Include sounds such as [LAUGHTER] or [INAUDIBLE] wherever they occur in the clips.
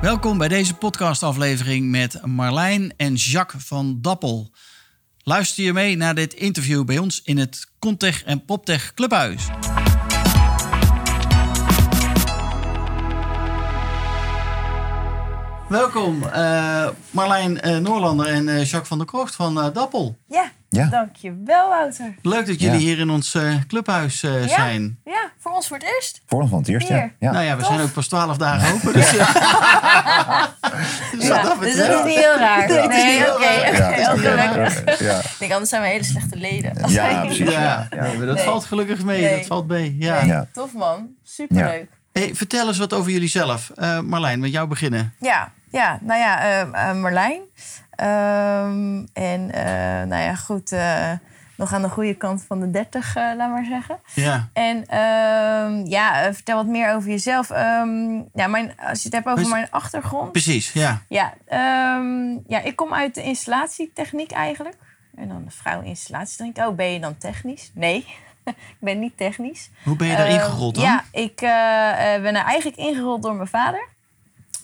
Welkom bij deze podcastaflevering met Marlijn en Jacques van Dappel. Luister je mee naar dit interview bij ons in het Contech en PropTech Clubhuis. Welkom uh, Marlijn uh, Noorlander en uh, Jacques van der Krocht van Dappel. Ja, ja, dankjewel Wouter. Leuk dat jullie hier in ons clubhuis ja, zijn. Ja, voor ons voor het eerst. Voor ons voor het eerst, ja. Nou ja, we zijn ook pas twaalf dagen open. Dus, [LAUGHS] dus, dat dus dat is niet heel raar. Nee, nee oké. Ik denk, anders zijn we hele slechte leden. Ja, precies. Ja, dat nee. valt gelukkig mee. Dat valt mee. Ja. Tof man, superleuk. Hey, vertel eens wat over jullie zelf. Uh, Marlijn, met jou beginnen. Ja, ja nou ja, uh, Marlijn. Um, en nou ja, goed, nog aan de goede kant van de 30, laat maar zeggen. Ja. En um, ja, vertel wat meer over jezelf. Um, ja, mijn, als je het hebt over mijn achtergrond. Precies, ja. Ja, ja, ik kom uit de installatietechniek eigenlijk. En dan de vrouw installatietechniek. Oh, ben je dan technisch? Nee. [LAUGHS] ik ben niet technisch. Hoe ben je daar ingerold dan? Ja, ik uh, ben er eigenlijk ingerold door mijn vader.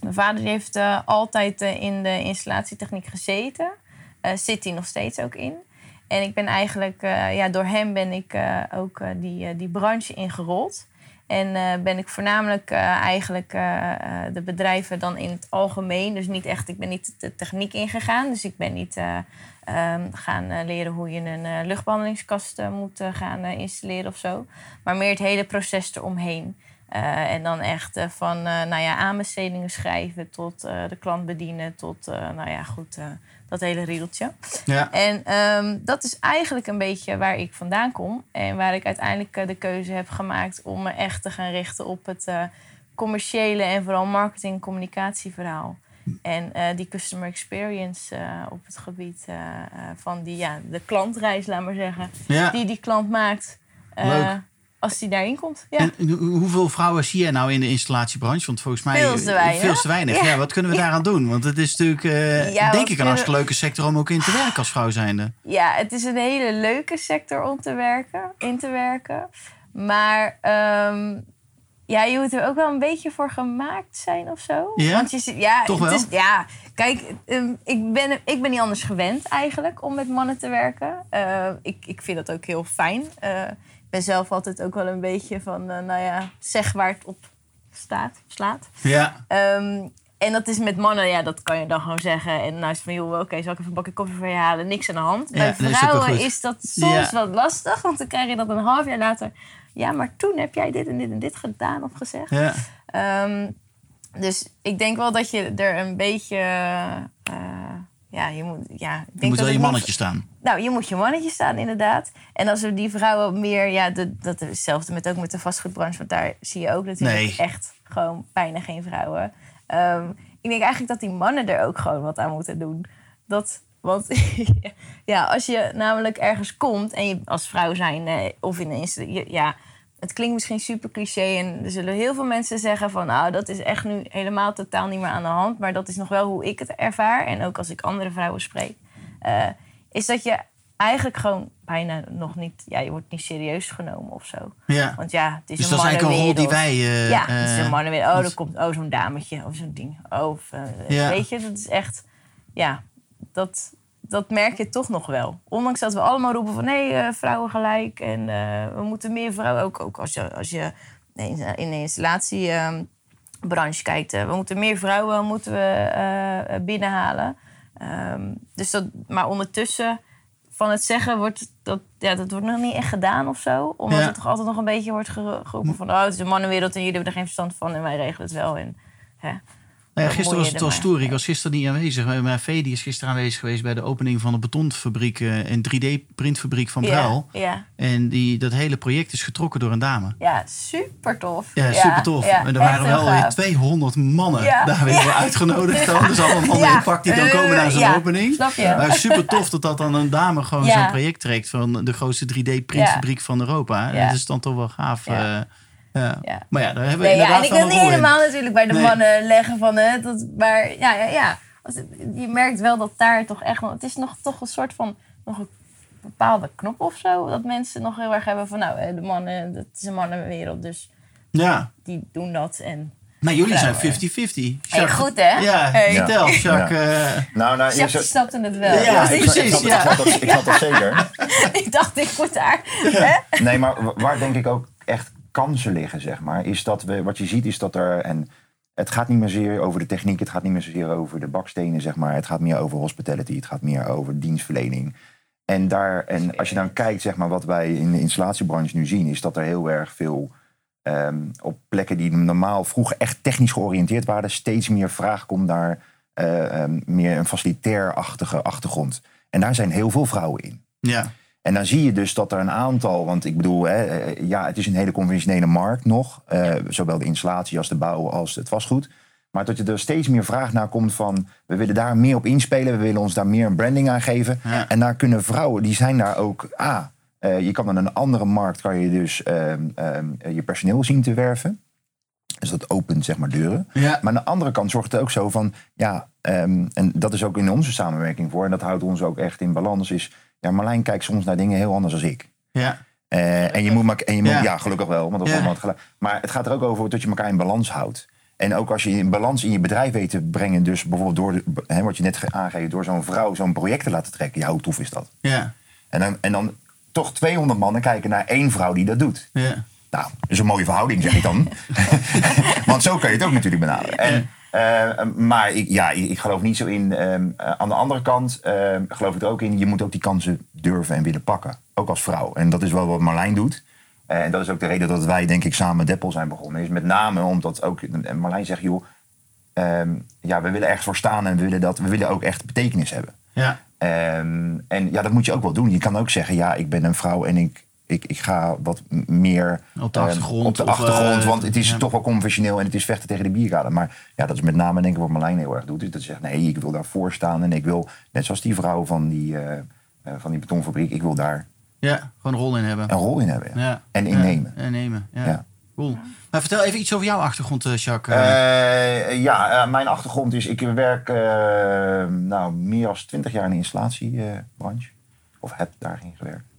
Mijn vader heeft uh, altijd in de installatietechniek gezeten. zit hij nog steeds ook in. En ik ben eigenlijk, ja, door hem ben ik ook die, die branche ingerold. En ben ik voornamelijk eigenlijk de bedrijven dan in het algemeen. Dus niet echt, ik ben niet de techniek ingegaan. Dus ik ben niet Um, gaan leren hoe je een luchtbehandelingskast moet gaan installeren of zo. Maar meer het hele proces eromheen. en dan echt van nou ja, aanbestedingen schrijven tot de klant bedienen, tot nou ja, goed, dat hele riedeltje. Ja. En um, dat is eigenlijk een beetje waar ik vandaan kom. En waar ik uiteindelijk de keuze heb gemaakt om me echt te gaan richten op het commerciële en vooral marketing-communicatieverhaal. En uh, die customer experience uh, op het gebied van die, ja, de klantreis, laat maar zeggen. Ja. Die die klant maakt als die daarin komt. Ja. En hoeveel vrouwen zie je nou in de installatiebranche? Want volgens mij veel te weinig. Veel te weinig. Ja. ja. wat kunnen we daaraan doen? Want het is natuurlijk, denk ik, een hartstikke leuke sector om ook in te werken als vrouw zijnde. Ja, het is een hele leuke sector om te werken, in te werken. Maar um, ja, je moet er ook wel een beetje voor gemaakt zijn of zo. Ja? Want je, ja, Toch wel? Het is, ja, kijk, um, ik, ben, ik ben niet anders gewend eigenlijk om met mannen te werken. Uh, ik, ik vind dat ook heel fijn. Uh, ik ben zelf altijd ook wel een beetje van, uh, nou ja, zeg waar het op staat, slaat. Ja. Um, en dat is met mannen, ja, dat kan je dan gewoon zeggen. En nou is van, joh, oké, okay, zal ik even een bakje koffie voor je halen? Niks aan de hand. Ja, Bij vrouwen is, is, dat soms ja. wat lastig, want dan krijg je dat een half jaar later ja, maar toen heb jij dit en dit en dit gedaan of gezegd. Ja. Um, dus ik denk wel dat je er een beetje. Uh, ja, je moet, ja, ik denk je moet wel je mannetje moet, staan. Nou, je moet je mannetje staan, inderdaad. En als we die vrouwen meer, ja, de, dat is hetzelfde met ook met de vastgoedbranche, want daar zie je ook natuurlijk nee. echt gewoon bijna geen vrouwen. Um, ik denk eigenlijk dat die mannen er ook gewoon wat aan moeten doen. Dat, want [LAUGHS] ja, als je namelijk ergens komt en je als vrouw zijn of in een ja, het klinkt misschien super cliché en er zullen heel veel mensen zeggen van nou dat is echt nu helemaal totaal niet meer aan de hand, maar dat is nog wel hoe ik het ervaar en ook als ik andere vrouwen spreek, uh, is dat je eigenlijk gewoon bijna nog niet, ja, je wordt niet serieus genomen of zo. Ja. Want ja, het is dus een dat is eigenlijk een rol die wij. Uh, ja, het is een mannenwereld. Oh, er komt oh zo'n dametje of zo'n ding. Oh, of, uh, ja. weet je, dat is echt, ja dat, dat merk je toch nog wel. Ondanks dat we allemaal roepen van nee, uh, vrouwen gelijk en uh, we moeten meer vrouwen. Ook, ook als je, als je in de installatiebranche uh, kijkt, we moeten meer vrouwen moeten we binnenhalen. Um, dus dat, maar ondertussen van het zeggen wordt dat, ja, dat wordt nog niet echt gedaan of zo. Omdat Ja. het toch altijd nog een beetje wordt geroepen van oh, het is een mannenwereld en jullie hebben er geen verstand van en wij regelen het wel. En, hè. Nou ja, gisteren was het wel maar. stoer. Ik was gisteren niet aanwezig. Maar vee die is gisteren aanwezig geweest bij de opening van de betonfabriek eh, en 3D-printfabriek van Bruil. Ja, ja. En die, dat hele project is getrokken door een dame. ja, super tof. Ja, super tof. en er waren wel weer gaaf. 200 mannen daar weer uitgenodigd. [LAUGHS] Dan. Dus allemaal mannen in pak die dan komen naar zo'n opening. snap je? Maar super tof dat dat dan een dame gewoon zo'n project trekt van de grootste 3D-printfabriek van Europa. En dat is dan toch wel gaaf. Ja. eh, ja. Ja. Maar ja, daar hebben we Nee, ja, inderdaad en ik wil niet in. helemaal natuurlijk bij de Nee. mannen leggen van hè, dat, maar ja, ja, ja. Als het- je merkt wel dat daar toch echt nog, het is nog toch een soort van nog een bepaalde knop of zo, dat mensen nog heel erg hebben van nou, de mannen, het is een mannenwereld, dus Ja, die doen dat en maar jullie zijn Vrouwen. 50-50. Hey, goed, hè? Ja, Hey. vertel, Jacques. eh, Nou, nou, Jacques snapte het wel. Ja, ik, precies, Ik snap, dat, ik snap dat zeker. [LAUGHS] ik dacht, ik moet daar. Hè? Nee, maar wa- waar denk ik ook echt kansen liggen, zeg maar, is dat we, wat je ziet is dat er, en het gaat niet meer zozeer over de techniek, het gaat niet meer zozeer over de bakstenen, zeg maar, het gaat meer over hospitality, het gaat meer over dienstverlening. En, daar, en als je dan kijkt, zeg maar, wat wij in de installatiebranche nu zien, is dat er heel erg veel ehm, op plekken die normaal vroeger echt technisch georiënteerd waren, steeds meer vraag komt naar eh, ehm, meer een facilitair-achtige achtergrond. En daar zijn heel veel vrouwen in. ja. En dan zie je dus dat er een aantal, want ik bedoel, hè, eh, ja, het is een hele conventionele markt nog. eh, zowel de installatie als de bouw als het vastgoed. Maar dat je er steeds meer vraag naar komt van, we willen daar meer op inspelen. We willen ons daar meer een branding aan geven. Ja. En daar kunnen vrouwen, die zijn daar ook, ah, eh, je kan in een andere markt, kan je dus ehm, ehm, je personeel zien te werven. Dus dat opent zeg maar deuren. Ja. Maar aan de andere kant zorgt het ook zo van, ja, ehm, en dat is ook in onze samenwerking voor, en dat houdt ons ook echt in balans, is, ja, Marlijn kijkt soms naar dingen heel anders dan ik. Ja. Eh, en je moet, mak- en je moet Ja. ja. gelukkig wel, want dat is allemaal het. Maar het gaat er ook over dat je elkaar in balans houdt. En ook als je een balans in je bedrijf weet te brengen, dus bijvoorbeeld door, hè, wat je net ge- aangeeft, door zo'n vrouw zo'n project te laten trekken, ja, hoe tof is dat? Ja. En dan, en dan toch 200 mannen kijken naar één vrouw die dat doet. Ja. Nou, dat is een mooie verhouding, zeg ik dan. [LAUGHS] [LAUGHS] Want zo kan je het ook natuurlijk benaderen. En, maar ik, ja, ik, ik geloof niet zo in. ehm, eh, aan de andere kant ehm, geloof ik er ook in. Je moet ook die kansen durven en willen pakken. Ook als vrouw. En dat is wel wat Marlijn doet. Eh, En dat is ook de reden dat wij, denk ik, samen Deppel zijn begonnen. Is met name omdat ook. Marlijn zegt, joh. ehm, ja, we willen echt voor staan en we willen, dat, we willen ook echt betekenis hebben. Ja. En ja, dat moet je ook wel doen. Je kan ook zeggen, ja, ik ben een vrouw en ik, ik, ik ga wat meer Op de ehm, achtergrond op de of, achtergrond, eh, want het is ja. toch wel conventioneel en het is vechten tegen de bierkader. Maar ja, dat is met name denk ik wat Marlijn heel erg doet. Dat ze zegt, nee, ik wil daarvoor staan en ik wil, net zoals die vrouw van die, eh, eh, van die betonfabriek, ik wil daar Ja, gewoon een rol in hebben. een rol in hebben. ja. Ja. En innemen. Ja, innemen. Ja. Ja. Cool. Maar vertel even iets over jouw achtergrond, eh, Jacques. Eh, ja, eh, mijn achtergrond is, ik werk eh, nou, meer dan 20 jaar in de installatiebranche. of heb daarin gewerkt.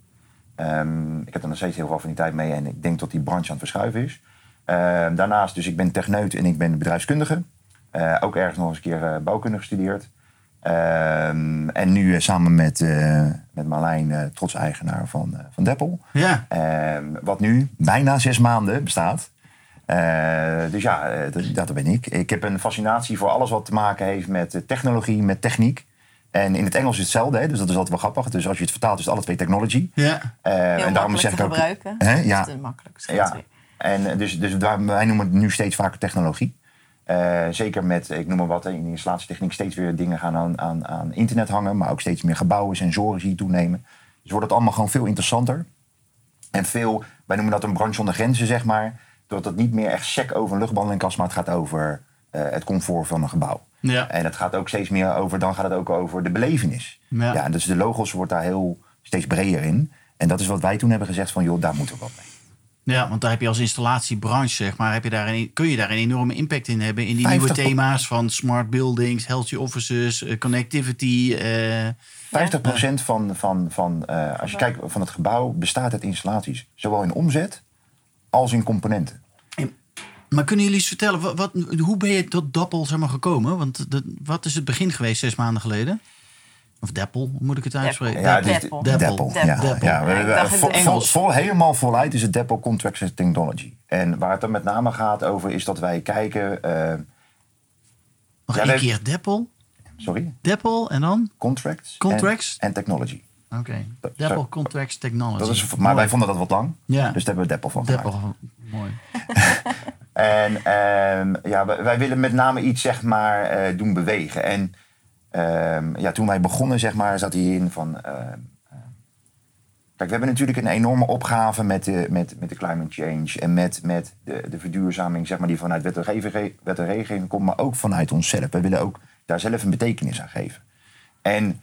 Ehm, ik heb er nog steeds heel veel affiniteit mee en ik denk dat die branche aan het verschuiven is. Ehm, daarnaast, dus ik ben techneut en ik ben bedrijfskundige. Eh, ook ergens nog eens een keer eh, bouwkunde gestudeerd. Ehm, en nu eh, samen met, met Marlijn, trots eigenaar van, van Deppel. ja. Wat nu bijna zes maanden bestaat. Dus ja, dat, dat ben ik. Ik heb een fascinatie voor alles wat te maken heeft met technologie, met techniek. En in het Engels is hetzelfde, hè? dus dat is altijd wel grappig. Dus als je het vertaalt, is het alle twee technology. Ja. Eh, Heel en daarom zeg te ik ook. gebruiken. Hè? Dat Ja, is te makkelijk. scheelt ja. weer. En eh, dus, dus wij noemen het nu steeds vaker technologie. Eh, zeker met, ik noem maar wat, hè, in de installatietechniek steeds weer dingen gaan aan, aan, aan internet hangen. Maar ook steeds meer gebouwen, sensoren zie je toenemen. Dus wordt het allemaal gewoon veel interessanter. En veel, wij noemen dat een branche zonder grenzen, zeg maar. Dat het niet meer echt sec over een luchtbehandeling kast, maar het gaat over eh, het comfort van een gebouw. Ja. En het gaat ook steeds meer over, dan gaat het ook over de belevenis. Ja. Ja, en dus de logos wordt daar heel steeds breder in. En dat is wat wij toen hebben gezegd van, joh, daar moeten we wat mee. Ja, want daar heb je als installatiebranche, zeg maar, heb je daar een, kun je daar een enorme impact in hebben in die 50 nieuwe thema's van smart buildings, healthy offices, eh, connectivity. eh, 50% van, van, van eh, als je kijkt van het gebouw, bestaat uit installaties. Zowel in omzet als in componenten. Maar kunnen jullie eens vertellen, wat, wat, hoe ben je tot Dappel zeg maar, gekomen? Want de, wat is het begin geweest zes maanden geleden? Of Deppel, hoe moet ik het uitspreken? Ja, Deppel. Deppel. Deppel. Ja, vol, Engels. helemaal voluit is het Deppel Contracts and Technology. En waar het dan met name gaat over is dat wij kijken... eh, Nog één keer Deppel, sorry? Deppel en dan? Contracts, Contracts? en, en Technology. Oké, Deppel zo. Contracts Technology. Dat is, maar Mooi. wij vonden dat wat lang, Ja. dus daar hebben we Deppel van gemaakt. Mooi. [LAUGHS] En ehm, ja, wij, willen met name iets zeg maar, eh, doen bewegen. En ehm, ja, toen wij begonnen, zeg maar, zat hij in van. ehm, eh, kijk, we hebben natuurlijk een enorme opgave met de, met, met de climate change en met, met de, de verduurzaming, zeg maar, die vanuit wet en, regelgeving komt, maar ook vanuit onszelf. We willen ook daar zelf een betekenis aan geven. En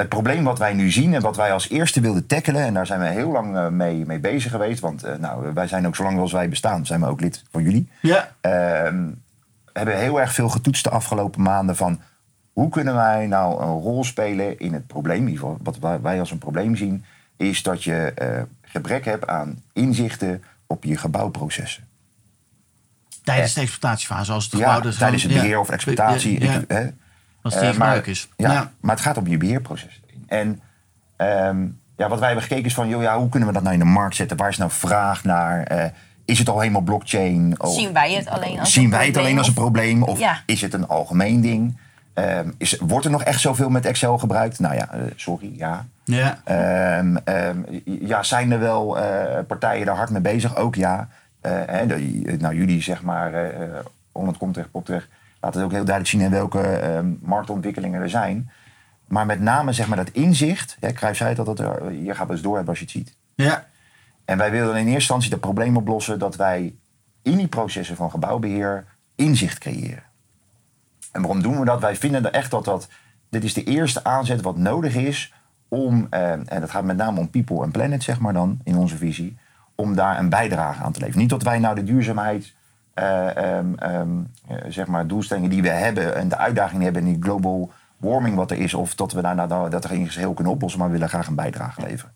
het probleem wat wij nu zien en wat wij als eerste wilden tackelen, en daar zijn we heel lang eh, mee, mee bezig geweest, want eh, nou, wij zijn ook zolang als wij bestaan, zijn we ook lid van jullie. Ja. Ehm, hebben heel erg veel getoetst de afgelopen maanden van hoe kunnen wij nou een rol spelen in het probleem, in ieder geval wat wij- als een probleem zien, is dat je eh, gebrek hebt aan inzichten op je gebouwprocessen. Tijdens de exploitatiefase, als het Ja, gebouw... dus tijdens het beheer ja. of exploitatie. Ja, ik- als eh, die in maar- gebruik is. Ja, Ja. maar het gaat om je beheerproces. En ehm, ja, wat wij hebben gekeken is van, joh, ja, hoe kunnen we dat nou in de markt zetten? Waar is nou vraag naar? Eh, is het al helemaal blockchain? Oh, Zien wij het alleen als zien een wij het probleem alleen als een of- probleem? Of Ja. is het een algemeen ding? Ehm, is, wordt er nog echt zoveel met Excel gebruikt? Nou ja, eh, sorry, ja. Ja. Ehm, ehm, ja, zijn er wel eh, partijen daar hard mee bezig? Ook ja. Eh, hè, de- nou, jullie zeg maar, eh eh, Holland komt terecht, laten het ook heel duidelijk zien in welke ehm, marktontwikkelingen er zijn. Maar met name zeg maar dat inzicht, hè, Cruijff zei het altijd, eh, je gaat dus door hebben als je het ziet. Ja. En wij wilden in eerste instantie het probleem oplossen dat wij in die processen van gebouwbeheer inzicht creëren. En waarom doen we dat? Wij vinden er echt dat dat, dit is de eerste aanzet wat nodig is om, eh, en dat gaat met name om people en planet zeg maar dan, in onze visie, om daar een bijdrage aan te leveren. Niet dat wij nou de duurzaamheid, eh, ehm, ehm, eh, zeg maar, doelstellingen die we hebben en de uitdagingen hebben in die global warming wat er is, of dat we daar nou, dat er in geheel kunnen oplossen, maar we willen graag een bijdrage leveren.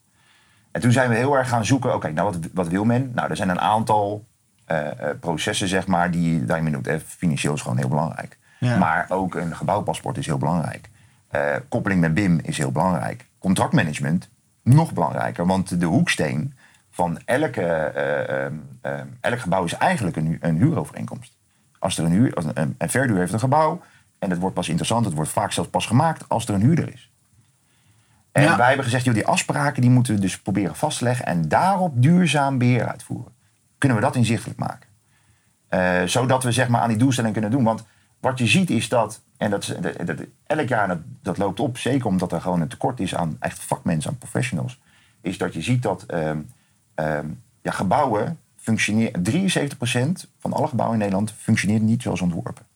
En toen zijn we heel erg gaan zoeken, oké, nou wat, wat wil men? Nou, er zijn een aantal eh, processen, zeg maar, die daarin noemt. Eh, Financieel is gewoon heel belangrijk. Ja. Maar ook een gebouwpaspoort is heel belangrijk. Koppeling met BIM is heel belangrijk. Contractmanagement, nog belangrijker. Want de hoeksteen van elke, eh, ehm, ehm, elk gebouw is eigenlijk een, een huurovereenkomst. Als er een, huur, als een, een verduur heeft een gebouw en het wordt pas interessant, het wordt vaak zelfs pas gemaakt als er een huurder is. En Ja. wij hebben gezegd, joh, die afspraken die moeten we dus proberen vast te leggen en daarop duurzaam beheer uitvoeren. Kunnen we dat inzichtelijk maken? Eh, zodat we zeg maar aan die doelstelling kunnen doen. Want wat je ziet is dat, en dat, is- dat, dat- elk jaar dat, dat loopt op, zeker omdat er gewoon een tekort is aan echt vakmensen, aan professionals, is dat je ziet dat ehm, ehm, ja, gebouwen functioneren, 73% van alle gebouwen in Nederland functioneert niet zoals ontworpen.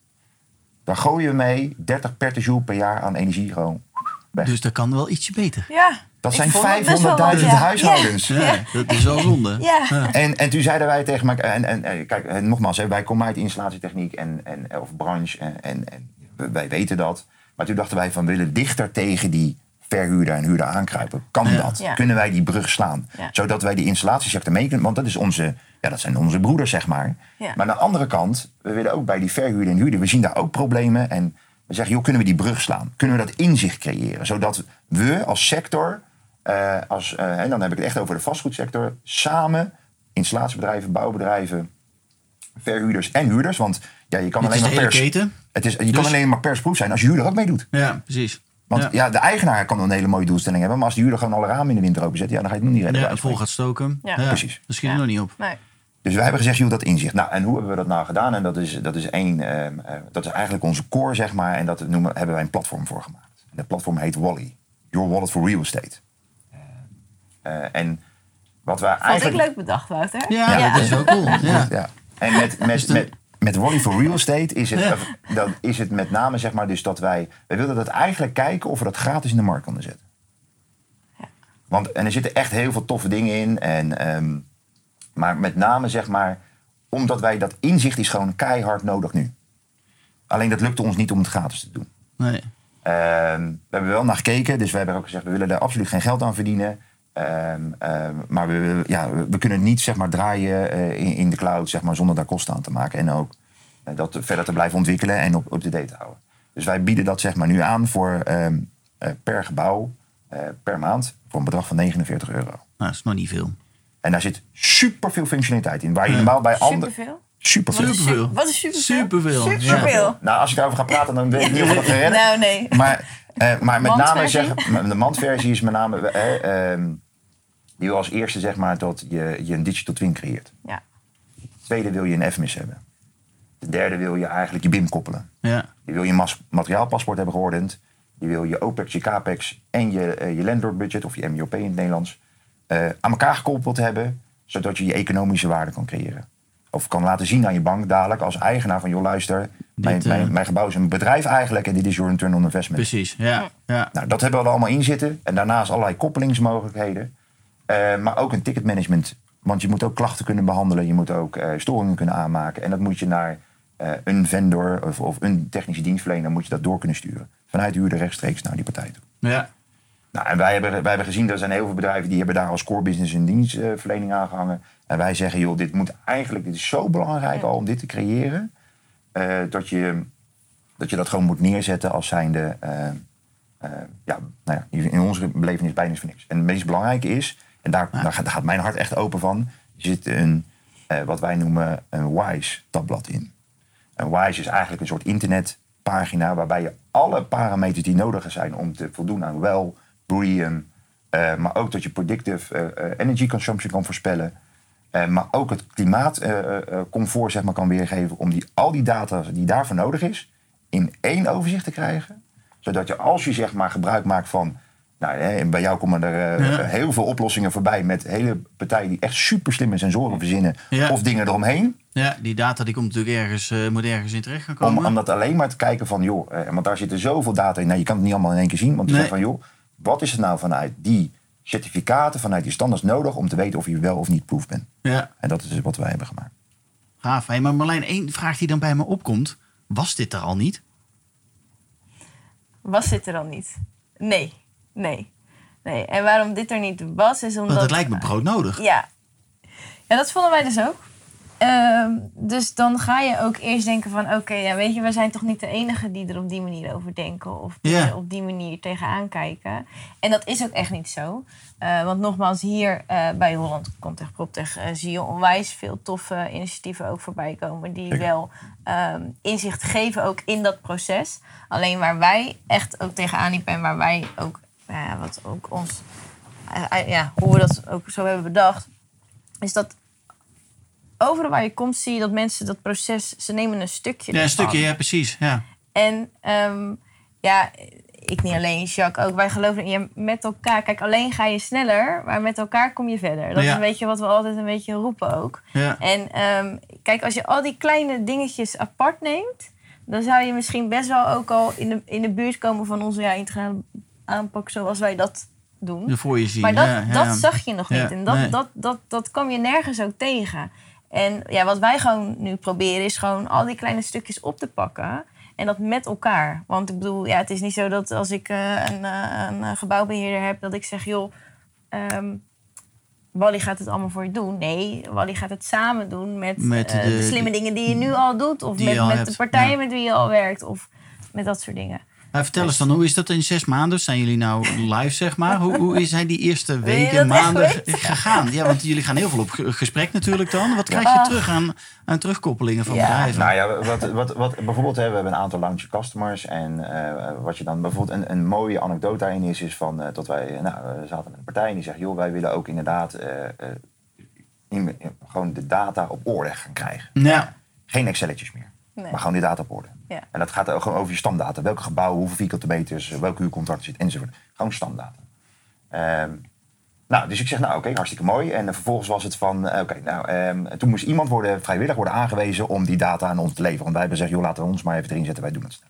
Daar gooien we mee 30 petajoule per jaar aan energie gewoon weg. Dus dat kan wel ietsje beter. Ja. Dat zijn vond het best wel 500.000 wat, ja. huishoudens. Ja, dat is wel zonde. Ja. En, en toen zeiden wij tegen elkaar, en, en, en kijk, en nogmaals, hè, wij komen uit installatietechniek en, en, of branche en, en, en wij weten dat. Maar toen dachten wij van, we willen dichter tegen die verhuurder en huurder aankruipen. Kan dat? Ja. Kunnen wij die brug slaan? Ja. Zodat wij die installatiesector mee kunnen, want dat, is onze, ja, dat zijn onze broeders, zeg maar. Ja. Maar aan de andere kant, we willen ook bij die verhuurder en huurder, we zien daar ook problemen. En we zeggen, joh, kunnen we die brug slaan? Kunnen we dat inzicht creëren? Zodat we als sector, eh, als, eh, en dan heb ik het echt over de vastgoedsector, samen installatiebedrijven, bouwbedrijven, verhuurders en huurders. Want ja, je kan alleen maar pers. keten. Het is, je Dus- kan alleen maar persproef zijn als je huurder ook meedoet. Ja, precies. Want ja. ja. de eigenaar kan een hele mooie doelstelling hebben. Maar als de huurder gewoon alle ramen in de winter openzet, ja, dan ga je het nog niet redden. Ja, vol gaat stoken. Ja. Precies. Dat schiet er nog niet op. Nee. Dus wij hebben gezegd, joh, dat inzicht. Nou, en hoe hebben we dat nou gedaan? En dat is, dat is één, ehm, eh, dat is eigenlijk onze core, zeg maar. En dat noemen, hebben wij een platform voor gemaakt. En dat platform heet Wally. Your Wallet for Real Estate. Eh, en wat wij Vond ik eigenlijk... leuk bedacht, Wouter. Ja, Ja. dat is wel cool. [LAUGHS] Ja. Ja. En met, met, met, met Wally for Real Estate is het, Ja. dan is het met name zeg maar dus dat wij... Wij wilden dat eigenlijk kijken of we dat gratis in de markt konden zetten. Want, en er zitten echt heel veel toffe dingen in. En, ehm, maar met name zeg maar... Omdat wij dat inzicht is gewoon keihard nodig nu. Alleen dat lukte ons niet om het gratis te doen. Nee. Ehm, we hebben wel naar gekeken, dus we hebben ook gezegd... we willen daar absoluut geen geld aan verdienen. Ehm, ehm, maar we, ja, we, kunnen het niet zeg maar, draaien eh, in, in de cloud zeg maar, zonder daar kosten aan te maken. En ook eh, dat verder te blijven ontwikkelen en op, op de date te houden. Dus wij bieden dat zeg maar, nu aan voor ehm, eh, per gebouw, eh, per maand... voor een bedrag van 49 euro. Nou, dat is nog niet veel. En daar zit super veel functionaliteit in. Waar je normaal bij andere... Superveel. Superveel. Wat is, Superveel. su- wat is superveel? Superveel, ja. Superveel. Nou, als ik daarover ga praten, dan weet ik niet of dat redden. [LAUGHS] Nou, nee. Maar, eh, maar met name zeg, de mandversie is met name die wil als eerste zeg maar dat je, je een digital twin creëert. Ja. Tweede wil je een FMIS hebben. De derde wil je eigenlijk je BIM koppelen. Ja. Je wil je mas- materiaalpaspoort hebben geordend. Je wil je OPEX, je CAPEX en je, eh, je landlord budget, of je MIOP in het Nederlands, eh, aan elkaar gekoppeld hebben, zodat je je economische waarde kan creëren. Of kan laten zien aan je bank dadelijk als eigenaar van, joh luister, mijn, eh, mijn, mijn gebouw is een bedrijf eigenlijk en dit is your return on investment. Precies, ja. ja. Nou, dat hebben we er allemaal in zitten. En daarnaast allerlei koppelingsmogelijkheden. Eh, maar ook een ticketmanagement. Want je moet ook klachten kunnen behandelen. Je moet ook eh, storingen kunnen aanmaken. En dat moet je naar eh, een vendor of, of een technische dienstverlener moet je dat door kunnen sturen. Vanuit de huurder rechtstreeks naar die partij toe. ja. Nou, en wij hebben, wij hebben gezien, dat er zijn heel veel bedrijven die hebben daar als core business een dienstverlening aangehangen. En wij zeggen, joh, dit moet eigenlijk, dit is zo belangrijk al om dit te creëren. eh, dat, je, dat je dat gewoon moet neerzetten als zijnde, eh, eh, ja, nou ja, in onze belevenis bijna is voor niks. En het meest belangrijke is, en daar, daar, gaat, daar gaat mijn hart echt open van, er zit een, eh, wat wij noemen een WISE tabblad in. Een WISE is eigenlijk een soort internetpagina waarbij je alle parameters die nodig zijn om te voldoen aan wel, BREEAM, eh, maar ook dat je predictive eh, energy consumption kan voorspellen. maar ook het klimaatcomfort zeg maar, kan weergeven om die, al die data die daarvoor nodig is in één overzicht te krijgen. Zodat je als je zeg maar, gebruik maakt van... Nou, hè, en bij jou komen er eh, Ja. heel veel oplossingen voorbij met hele partijen die echt super slimme sensoren verzinnen Ja. of dingen eromheen. Ja, die data die komt natuurlijk ergens, eh, moet ergens in terecht gaan komen. Om, om dat alleen maar te kijken van, joh, eh, want daar zitten zoveel data in. Nou, je kan het niet allemaal in één keer zien. Want je Nee. zegt van, joh, wat is er nou vanuit die certificaten, vanuit die standaards nodig om te weten of je wel of niet proof bent? Ja, En dat is dus wat wij hebben gemaakt. gaaf. Hey, maar Marlijn, één vraag die dan bij me opkomt. Was dit er al niet? Was dit er al niet? Nee, nee, nee. En waarom dit er niet was, is omdat... Want het lijkt me broodnodig. Ja. ja, dat vonden wij dus ook. Ehm, dus dan ga je ook eerst denken van... oké, ja, weet je, we zijn toch niet de enige die er op die manier over denken... of die er op die manier tegenaan kijken. En dat is ook echt niet zo. Eh, want nogmaals, hier eh, bij Holland Comtech PropTech... eh, zie je onwijs veel toffe initiatieven ook voorbij komen... die wel ehm, inzicht geven ook in dat proces. Alleen waar wij echt ook tegenaan liepen... en waar wij ook, ja, wat ook ons... eh, eh, ja, hoe we dat ook zo hebben bedacht is dat overal waar je komt zie je dat mensen dat proces, ze nemen een stukje Ja, een stukje, ja, precies. Ja. En ehm, ja, ik niet alleen, Jacques ook. Wij geloven in je met elkaar. Kijk, alleen ga je sneller, maar met elkaar kom je verder. Dat Ja. is een beetje wat we altijd een beetje roepen ook. Ja. En ehm, kijk, als je al die kleine dingetjes apart neemt, dan zou je misschien best wel ook al in de, in de buurt komen van onze ja, integrale aanpak zoals wij dat doen. Voor je zien. Maar dat, ja, ja. dat zag je nog niet. Ja, en dat, nee. dat, dat, dat kwam je nergens ook tegen. En ja, wat wij gewoon nu proberen is gewoon al die kleine stukjes op te pakken. En dat met elkaar. Want ik bedoel, ja, het is niet zo dat als ik eh, een, eh, een eh, gebouwbeheerder heb... dat ik zeg, joh, ehm, Wally gaat het allemaal voor je doen. Nee, Wally gaat het samen doen met, Met de- de, slimme dingen die je nu al doet. Of met, met hebt, de partijen met wie je al werkt. Of met dat soort dingen. Maar vertel eens dan, hoe is dat in zes maanden? Zijn jullie nou live, zeg maar? Hoe, hoe zijn die eerste weken, maanden gegaan? Ja, want jullie gaan heel veel op ge- gesprek natuurlijk dan. Wat krijg je terug aan, aan terugkoppelingen van Ja. bedrijven? Nou ja, wat, wat, wat, bijvoorbeeld hè, we hebben een aantal launch customers. En eh, wat je dan bijvoorbeeld een, een mooie anekdote daarin is, is van eh, dat wij eh, nou, we zaten met een partij en die zegt, joh, wij willen ook inderdaad eh, eh, in- in- gewoon de data op orde gaan krijgen. Ja, Geen Excelletjes meer. Nee. Maar gewoon die data op orde. En dat gaat gewoon over je stamdata. Welke gebouwen, hoeveel vierkante meters, welke huurcontract zit enzovoort. Gewoon stamdata. Ehm, nou, dus ik zeg, nou oké, hartstikke mooi. En vervolgens was het van, eh, oké, nou, ehm, toen moest iemand worden, vrijwillig worden aangewezen om die data aan ons te leveren. Want wij hebben gezegd, joh, laten we ons maar even erin zetten, wij doen het.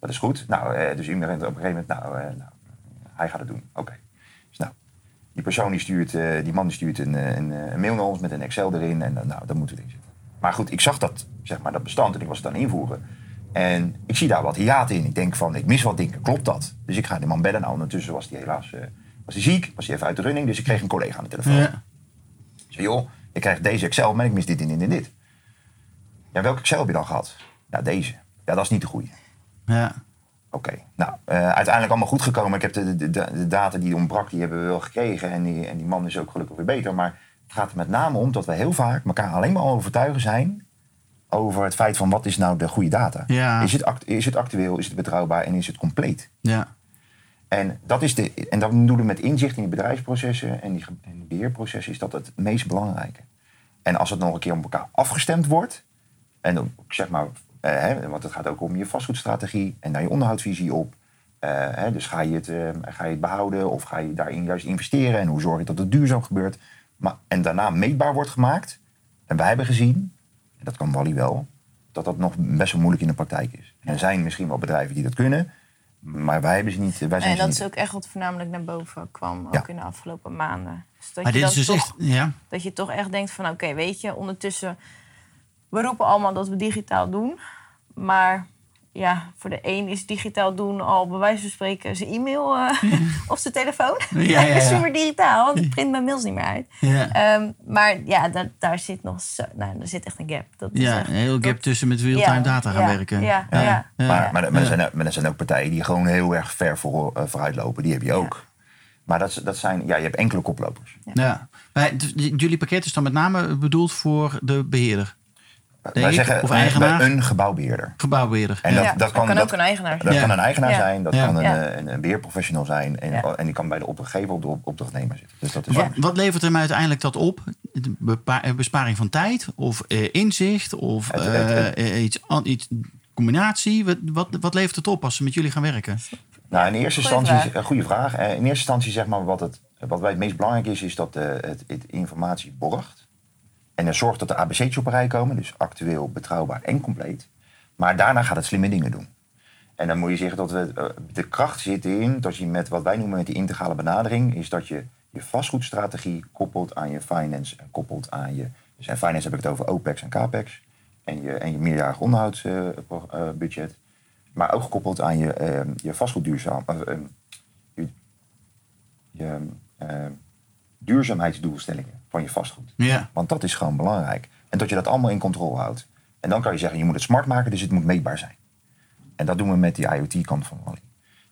Dat is goed. Nou, eh, dus iemand op een gegeven moment, nou, eh, nou hij gaat het doen. Oké. Dus nou, die persoon die stuurt, die man die stuurt een, een, mail naar ons met een Excel erin. En nou, dan moeten we erin zitten. Maar goed, ik zag dat, zeg maar, dat bestand en ik was het aan invoeren. En ik zie daar wat hiaten in. Ik denk van, ik mis wat dingen. Klopt dat? Dus ik ga die man bellen. Nou, ondertussen was hij helaas eh, was hij ziek. Was hij even uit de running. Dus ik kreeg een collega aan de telefoon. ja. Ik zei, joh, ik krijg deze Excel, maar ik mis dit en dit en dit. Ja, welke Excel heb je dan gehad? Ja, deze. Ja, dat is niet de goede. ja. Oké, nou, eh, uiteindelijk allemaal goed gekomen. Ik heb de, de, de, de data die ontbrak, die hebben we wel gekregen. En die, en die man is ook gelukkig weer beter. Maar het gaat er met name om dat we heel vaak elkaar alleen maar overtuigen zijn... over het feit van wat is nou de goede data. Ja. Is, het act- is het actueel, is het betrouwbaar en is het compleet? ja. En dat, is de, en dat doen we met inzicht in die bedrijfsprocessen en die, ge- en die beheerprocessen... is dat het meest belangrijke. En als het nog een keer op elkaar afgestemd wordt... En dan, zeg maar, eh, hè, want het gaat ook om je vastgoedstrategie en naar je onderhoudsvisie op. Eh, hè, dus ga je, het, eh, ga je het behouden of ga je daarin juist investeren? En hoe zorg je dat het duurzaam gebeurt? Maar, en daarna meetbaar wordt gemaakt. En wij hebben gezien, en dat kan Wally wel, dat dat nog best wel moeilijk in de praktijk is. En er zijn misschien wel bedrijven die dat kunnen, maar wij hebben ze niet. Wij zijn En dat niet. is ook echt wat voornamelijk naar boven kwam, ook Ja. in de afgelopen maanden. Dus dat, Maar je dit is dus toch, echt... Ja. dat je toch echt denkt van, oké, weet je, ondertussen... We roepen allemaal dat we digitaal doen. Maar ja, voor de een is digitaal doen al bij wijze van spreken zijn e-mail eh, [LAUGHS] [LAUGHS] of zijn telefoon. Ja, ja, [LAUGHS] super digitaal, want ik print mijn mails niet meer uit. Ja. Ehm, maar ja, daar, daar zit nog zo, nou, er zit echt een gap. Dat is Ja, echt- een heel gap dat- tussen met real-time ja, data gaan ja, werken. Ja, ja, ja. Ja. Maar, maar, maar, er zijn, maar er zijn ook partijen die gewoon heel erg ver voor, eh, vooruit lopen. Die heb je ook. Maar dat, dat zijn, ja, je hebt enkele koplopers. Ja. Jullie pakket is dan met name bedoeld voor de beheerder, Wij zeggen of eh, eigenaar? bij een gebouwbeheerder. gebouwbeheerder. En dat, Ja, dat dat kan, kan dat, ook een eigenaar Dat Ja. kan een eigenaar Ja. zijn, dat Ja. kan een, Ja. eh, een, een beheerprofessional zijn. En, Ja. en die kan bij de opdrachtgever of de op- opdrachtnemer zitten. Dus dat is Wat, wat levert hem uiteindelijk dat op? Bepa- eh, besparing van tijd of eh, inzicht of Het- het- het- iets, an- iets combinatie? Wat, wat, wat levert het op als ze met jullie gaan werken? Nou, in eerste Goeie instantie, vraag. een goede vraag. In eerste instantie zeg maar wat, het, wat wij het meest belangrijk is, is dat eh, het, het informatie borgt. En er zorgt dat de ABC'tjes op rij komen, dus actueel, betrouwbaar en compleet. Maar daarna gaat het slimme dingen doen. En dan moet je zeggen dat we, eh, de kracht zit in, dat je met wat wij noemen met die integrale benadering, is dat je je vastgoedstrategie koppelt aan je finance en koppelt aan je. Dus in finance heb ik het over OPEX en CAPEX. En je, en je meerjarig onderhoudsbudget. maar ook gekoppeld aan je, eh, je vastgoedduurzaam. eh, eh, je, je eh, duurzaamheidsdoelstellingen van je vastgoed. Ja. Want dat is gewoon belangrijk. En dat je dat allemaal in controle houdt. En dan kan je zeggen, je moet het smart maken, dus het moet meetbaar zijn. En dat doen we met die IoT-kant van Wally.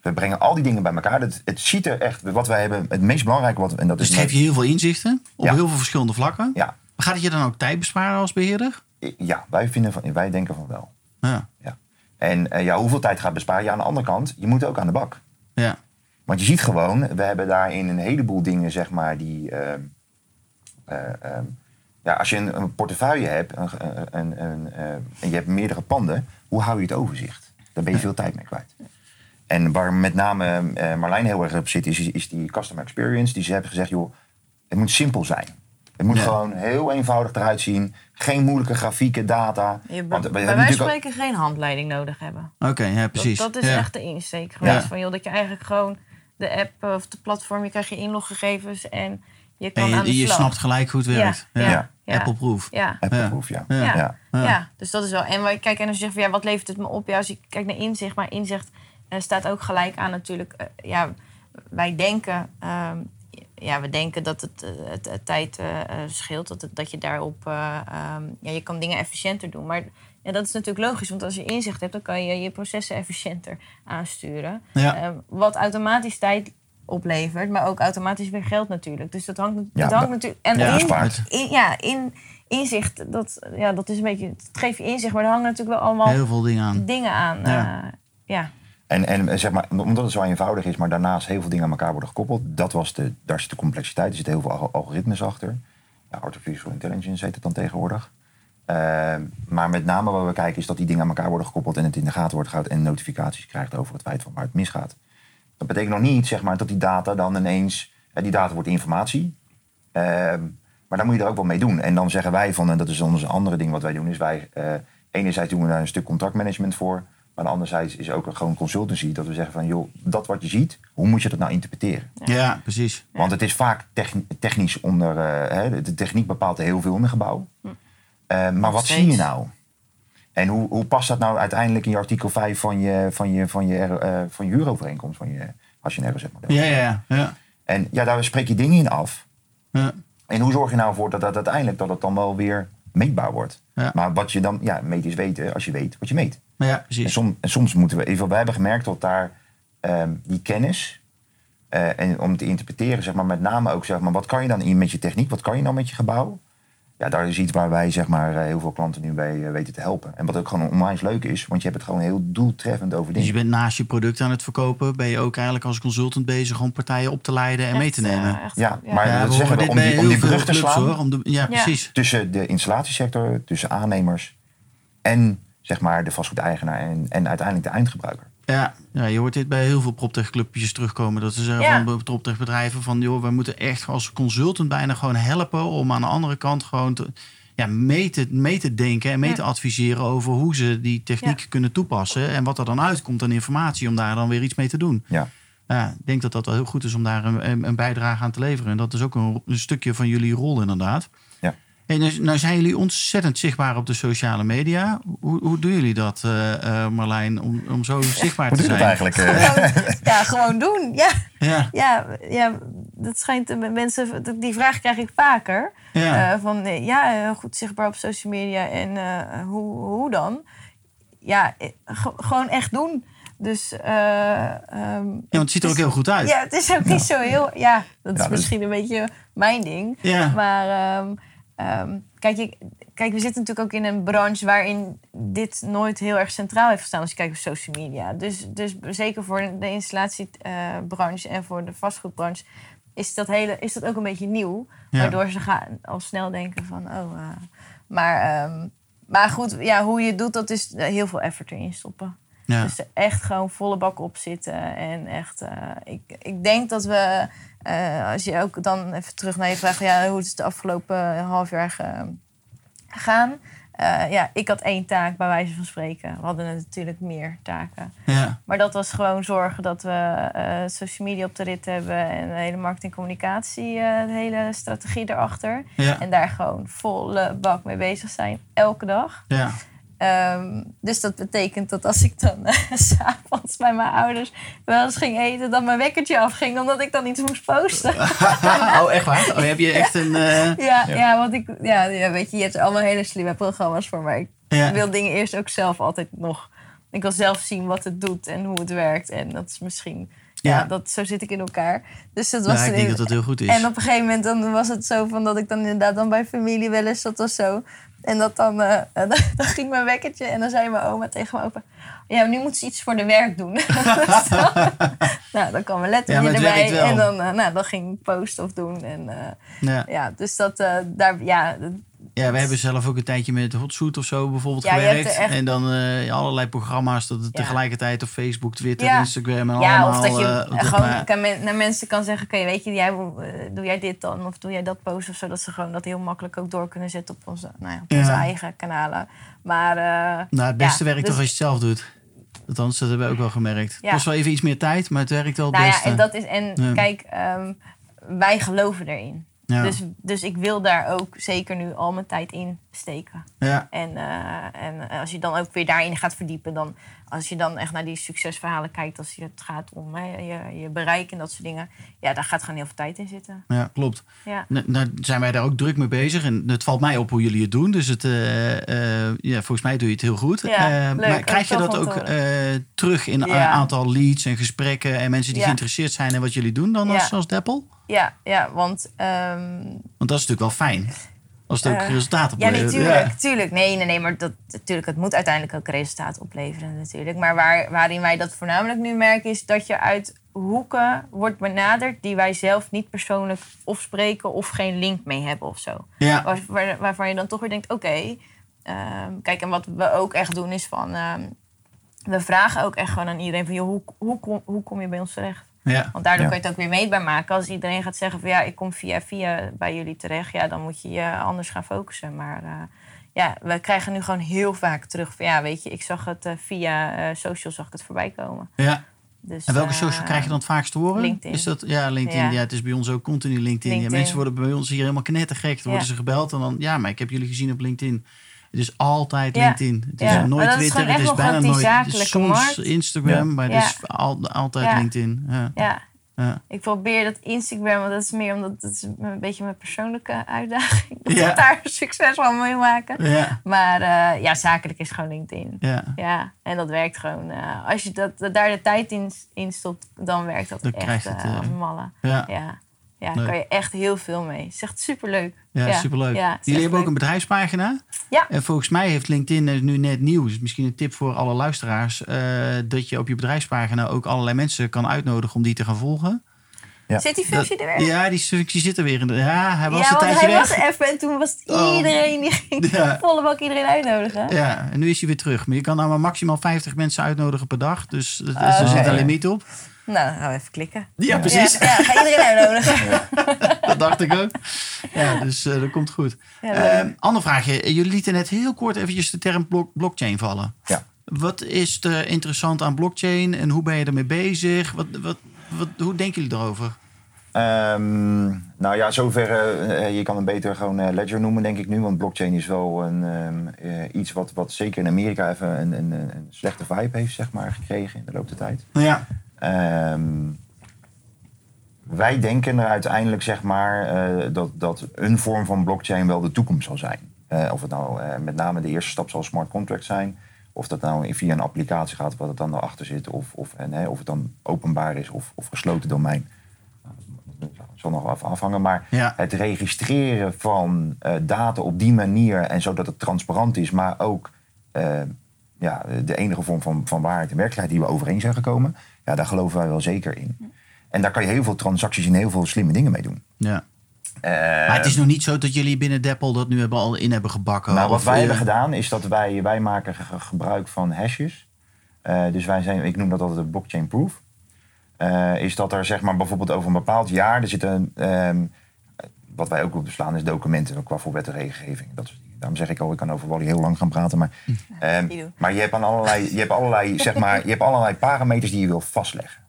We brengen al die dingen bij elkaar. Het, het ziet er echt, wat wij hebben, het meest belangrijke, wat, en dat Dus is het geeft je heel veel inzichten op Ja. heel veel verschillende vlakken. Ja, Maar gaat het je dan ook tijd besparen als beheerder? ja wij, vinden van, wij denken van wel. Ja. Ja. En eh, ja, hoeveel tijd gaat besparen? Ja, aan de andere kant, je moet ook aan de bak. Ja. Want je ziet gewoon, we hebben daarin een heleboel dingen, zeg maar, die. ehm, eh, ehm, ja, als je een, een portefeuille hebt een, een, een, eh, en je hebt meerdere panden, hoe hou je het overzicht? Daar ben je veel tijd mee kwijt. En waar met name eh, Marlijn heel erg op zit, is, is die customer experience. Die ze hebben gezegd, joh, het moet simpel zijn. Het moet Ja. gewoon heel eenvoudig eruit zien. Geen moeilijke grafieken, data. Je, Want we bij ook- spreken geen handleiding nodig hebben. Oké, ja, Dat, precies. dat is ja. echt de insteek geweest. Ja. Van, joh, dat je eigenlijk gewoon de app of de platform, je krijgt je inloggegevens en je kan En aan de je, je slag. snapt gelijk hoe het werkt. Ja, Ja. ja, ja. Ja. Apple-proof, ja. Ja. Ja. Ja. Ja. Ja. dus dat is wel. En kijken en als je zegt van ja, wat levert het me op? Ja, als je kijkt naar inzicht, maar inzicht eh, staat ook gelijk aan natuurlijk. eh, ja, wij denken, ehm, ja, we denken dat het, eh, het, het tijd scheelt, dat, het, dat je daarop, eh, ehm, ja, je kan dingen efficiënter doen. Maar ja, dat is natuurlijk logisch, want als je inzicht hebt, dan kan je je processen efficiënter aansturen. Ja. Ehm, wat automatisch tijd oplevert, maar ook automatisch weer geld natuurlijk. Dus dat hangt, Ja, dat hangt natuurlijk. En Ja, in- ja, in inzicht, dat, ja, dat is een beetje, het geeft je inzicht, maar er hangen natuurlijk wel allemaal Heel veel dingen aan. dingen aan. Ja. Ja. ja. En, en eh, zeg maar, omdat het zo eenvoudig is, maar daarnaast heel veel dingen aan elkaar worden gekoppeld, dat was de, daar zit de complexiteit, er zitten heel veel alg- algoritmes achter. Ja, artificial intelligence heet het dan tegenwoordig. Eh, maar met name waar we kijken is dat die dingen aan elkaar worden gekoppeld en het in de gaten wordt gehouden en notificaties krijgt over het feit van waar het misgaat. Dat betekent nog niet zeg maar, dat die data dan ineens, eh, die data wordt informatie. Eh, maar daar moet je er ook wel mee doen. En dan zeggen wij van, en dat is ons andere ding wat wij doen, is wij, eh, enerzijds doen we daar een stuk contractmanagement voor. Maar anderzijds is ook gewoon consultancy. Dat we zeggen van, joh, dat wat je ziet, hoe moet je dat nou interpreteren? Ja, precies. Want het is vaak techni- technisch onder... eh, hè, de techniek bepaalt heel veel in een gebouw. Eh, maar wat zie je nou? En hoe, hoe past dat nou uiteindelijk in je artikel 5 van je, van je, van je, eh, van je huurovereenkomst? Van je, als je een RZ-model Ja, ja, ja. ja. En ja, daar spreek je dingen in af. ja. En hoe zorg je nou voor dat, dat uiteindelijk dat het dan wel weer meetbaar wordt? Ja. Maar wat je dan, ja, meet is weten als je weet wat je meet. Maar ja, En, precies. som- en soms moeten we even, wij hebben gemerkt dat daar ehm, die kennis, eh, en om te interpreteren, zeg maar, met name ook, zeg maar, wat kan je dan in met je techniek, wat kan je dan met je gebouw? Ja, daar is iets waar wij, zeg maar, eh, heel veel klanten nu bij eh, weten te helpen. En wat ook gewoon onwijs leuk is, want je hebt het gewoon heel doeltreffend over Dus je dingen. bent naast je product aan het verkopen, ben je ook eigenlijk als consultant bezig om partijen op te leiden en mee te nemen. eh, echt, Ja, maar Ja, dat zeggen we dit om bij die, om heel die veel brug te slaan hoor. Om de, ja, precies. tussen de installatiesector, tussen aannemers en zeg maar de vastgoedeigenaar en, en uiteindelijk de eindgebruiker. Ja, ja, je hoort dit bij heel veel proptech-clubjes terugkomen. Dat ze zeggen Ja. van proptech-bedrijven van... joh, we moeten echt als consultant bijna gewoon helpen... om aan de andere kant gewoon te, ja, mee, te, mee te denken en mee Ja. te adviseren... over hoe ze die techniek Ja. kunnen toepassen... en wat er dan uitkomt aan informatie om daar dan weer iets mee te doen. Ja. Ja, ik denk dat dat wel heel goed is om daar een, een- bijdrage aan te leveren. En dat is ook een, een stukje van jullie rol inderdaad. En nou- nou zijn jullie ontzettend zichtbaar op de sociale media. Hoe, hoe doen jullie dat, eh, eh, Marlijn, om, om zo zichtbaar te zijn? dat eigenlijk? eh? Gewoon- ja, gewoon doen. Ja, Ja, ja, ja, dat schijnt mensen. Die vraag krijg ik vaker. ja. Eh, van ja, goed zichtbaar op social media en eh, hoe, hoe dan? Ja, ge- gewoon echt doen. Dus eh, ehm, ja, want het ziet er ook heel goed uit. Ja, het is ook niet zo heel. Ja, dat is Ja, dat- misschien een beetje mijn ding. Ja. Maar ehm, ehm, kijk, je, kijk, we zitten natuurlijk ook in een branche waarin dit nooit heel erg centraal heeft gestaan als je kijkt op social media. Dus, dus zeker voor de installatiebranche en voor de vastgoedbranche is dat, hele, is dat ook een beetje nieuw. Ja. Waardoor ze gaan al snel denken van, oh. eh, maar, ehm, maar goed, ja, hoe je het doet, dat is eh, heel veel effort erin stoppen. Ja. Dus echt gewoon volle bak op zitten. En echt, eh, ik, ik denk dat we, eh, als je ook dan even terug naar je vraag, ja, hoe is het de afgelopen half jaar ge- gegaan? Eh, ja, ik had één taak, bij wijze van spreken. We hadden natuurlijk meer taken. Ja. Maar dat was gewoon zorgen dat we eh, social media op de rit hebben en de hele marketing communicatie, eh, de hele strategie erachter. Ja. En daar gewoon volle bak mee bezig zijn, elke dag. Ja. Ehm, dus dat betekent dat als ik dan eh, s [LAUGHS] s'avonds bij mijn ouders wel eens ging eten, dat mijn wekkertje afging omdat ik dan iets moest posten. [LAUGHS] oh, echt waar? Oh, heb je echt een... eh, [LAUGHS] ja, ja. want ik, ja, ja, weet je, je hebt allemaal hele slimme programma's voor mij. Ik wil dingen eerst ook zelf altijd nog. Ik wil zelf zien wat het doet en hoe het werkt. En dat is misschien, ja, Ja. dat, zo zit ik in elkaar. Dus dat was ja, ik denk dat dat heel goed is. en op een gegeven moment dan was het zo van dat ik dan inderdaad dan bij familie wel eens dat was zo. En dat dan, eh, [LAUGHS] dan, dan ging mijn wekkertje en dan zei mijn oma tegen me opa... Ja, nu moet ze iets voor de werk doen. [LAUGHS] Dus dan, [LAUGHS] nou, dan kwam mijn Ja, lettertje maar het erbij. En dan, eh, nou, dan ging ik posten of doen. En, eh, ja. ja, dus dat daar, ja, dat- ja, we hebben zelf ook een tijdje met Hotsuit of zo bijvoorbeeld Ja, gewerkt. er echt- En dan eh, allerlei programma's dat het Ja. tegelijkertijd op Facebook, Twitter, Ja. Instagram en ja, allemaal... of dat je eh, dat gewoon maar- kan men- naar mensen kan zeggen: Oké, weet je, jij, eh, doe jij dit dan? Of doe jij dat posten? Of zo, dat ze gewoon dat heel makkelijk ook door kunnen zetten op onze, nou ja, op onze Ja. eigen kanalen. Maar eh, Nou, het beste Ja, werkt dus- toch als je het zelf doet. Althans, dat hebben we ook wel gemerkt. Het Ja. kost wel even iets meer tijd, maar het werkt wel het Nou ja, beste. en dat is. En Ja. kijk, ehm, wij geloven erin. Dus, dus ik wil daar ook zeker nu al mijn tijd in steken. ja. En, eh, en als je dan ook weer daarin gaat verdiepen, dan als je dan echt naar die succesverhalen kijkt, als je het gaat om hè, je, je bereik en dat soort dingen, ja, daar gaat gewoon heel veel tijd in zitten. ja, klopt. Ja. Nou, nou zijn wij daar ook druk mee bezig. En het valt mij op hoe jullie het doen. Dus het, eh, eh, ja, volgens mij doe je het heel goed. Ja, leuk. maar krijg je dat ook te terug in een Ja. aantal leads en gesprekken... en mensen die Ja. geïnteresseerd zijn in wat jullie doen dan als, als Deppel? Ja, ja want ehm, Want dat is natuurlijk wel fijn. Als het ook Eh, resultaat Ja, oplevert. nee, tuurlijk, tuurlijk. Nee, nee, nee, maar dat, natuurlijk, het moet uiteindelijk ook resultaat opleveren natuurlijk. Maar waar, waarin wij dat voornamelijk nu merken is dat je uit hoeken wordt benaderd die wij zelf niet persoonlijk of spreken of geen link mee hebben of zo. Ja. Waar, waar- waarvan je dan toch weer denkt, oké, ehm, kijk, en wat we ook echt doen is van, ehm, we vragen ook echt gewoon aan iedereen van, joh, hoe, hoe, kom, hoe kom je bij ons terecht? Ja. Want daardoor Ja. kun je het ook weer meetbaar maken. Als iedereen gaat zeggen van ja, ik kom via via bij jullie terecht, ja, dan moet je je anders gaan focussen. Maar eh, ja, we krijgen nu gewoon heel vaak terug van ja, weet je, ik zag het eh, via eh, social zag ik het voorbij komen. ja. Dus, En welke social krijg je dan het vaakst te horen? LinkedIn. Is dat, ja, LinkedIn. Ja. Ja. het is bij ons ook continu LinkedIn. Ja, mensen worden bij ons hier helemaal knettergek. Dan worden ze gebeld en dan... Ja, maar ik heb jullie gezien op LinkedIn. Het is altijd Ja. LinkedIn. Het is nooit is Twitter. gewoon Het is bijna nooit... is soms markt. Instagram, maar het is al, altijd. LinkedIn. Ja. Ja, ik probeer dat Instagram, want dat is meer omdat het is een beetje mijn persoonlijke uitdaging. Dat Ja. ik daar [LAUGHS] succes van mee maken. Ja. Maar eh, ja, zakelijk is gewoon LinkedIn. Ja. Ja, en dat werkt gewoon. eh, als je dat, daar de tijd in, in stopt, dan werkt dat Dan echt het, malle. Ja. Ja, daar kan je echt heel veel mee. Het is echt superleuk. Ja, superleuk. Ja, Jullie hebben ook een bedrijfspagina. Ja. En volgens mij heeft LinkedIn eh, nu net nieuw. Dus misschien een tip voor alle luisteraars. eh, dat je op je bedrijfspagina ook allerlei mensen kan uitnodigen om die te gaan volgen. Ja. Zit die functie er weer? Ja, die functie zit er weer in. De, ja, hij was ja, een tijdje hij weg. was er even en toen was het Oh. iedereen die ging Ja. volle bak iedereen uitnodigen. Ja, en nu is hij weer terug. Maar je kan nou maar maximaal 50 mensen uitnodigen per dag. Dus er Oh, er zit een limiet op. Nou, dan gaan we even klikken. Ja, precies. Ja, ja, ga iedereen uitnodigen. [LAUGHS] Dat dacht ik ook. Ja, dus eh, dat komt goed. Ja, Eh, ander vraagje. Jullie lieten net heel kort eventjes de term blok- blockchain vallen. Ja. Wat is er interessant aan blockchain en hoe ben je ermee bezig? Wat, wat, wat, hoe denken jullie erover? Ehm, nou ja, zover. eh, je kan hem beter gewoon eh, ledger noemen, denk ik nu. Want blockchain is wel een, ehm, eh, iets wat, wat zeker in Amerika even een, een, een slechte vibe heeft, zeg maar, gekregen in de loop der tijd. Ja. Ehm, wij denken er uiteindelijk, zeg maar, eh, dat, dat een vorm van blockchain wel de toekomst zal zijn. Eh, of het nou eh, met name de eerste stap zal smart contract zijn. Of dat nou via een applicatie gaat, wat het dan erachter zit. Of, of, en, hè, of het dan openbaar is of, of gesloten domein. Nou, Dat zal nog af- afhangen. Maar Ja. het registreren van data op die manier en zodat het transparant is, maar ook ja, de enige vorm van, van waarheid en werkelijkheid die we overeen zijn gekomen, ja, daar geloven wij wel zeker in. En daar kan je heel veel transacties en heel veel slimme dingen mee doen. ja. Eh, Maar het is nog niet zo dat jullie binnen Deppel dat nu hebben al in hebben gebakken. nou, wat wij eh, hebben gedaan is dat wij, wij maken ge- gebruik van hashes. Eh, dus wij zijn, ik noem dat altijd een blockchain proof. Eh, is dat er zeg maar bijvoorbeeld over een bepaald jaar, er zitten, ehm, wat wij ook op beslaan is documenten ook qua voor wet en regelgeving. Dat soort dingen. Daarom zeg ik al, ik kan over Wally heel lang gaan praten. Maar, ehm, Die doe. maar je hebt, aan allerlei, je, hebt allerlei, [LAUGHS] zeg maar, je hebt allerlei parameters die je wil vastleggen.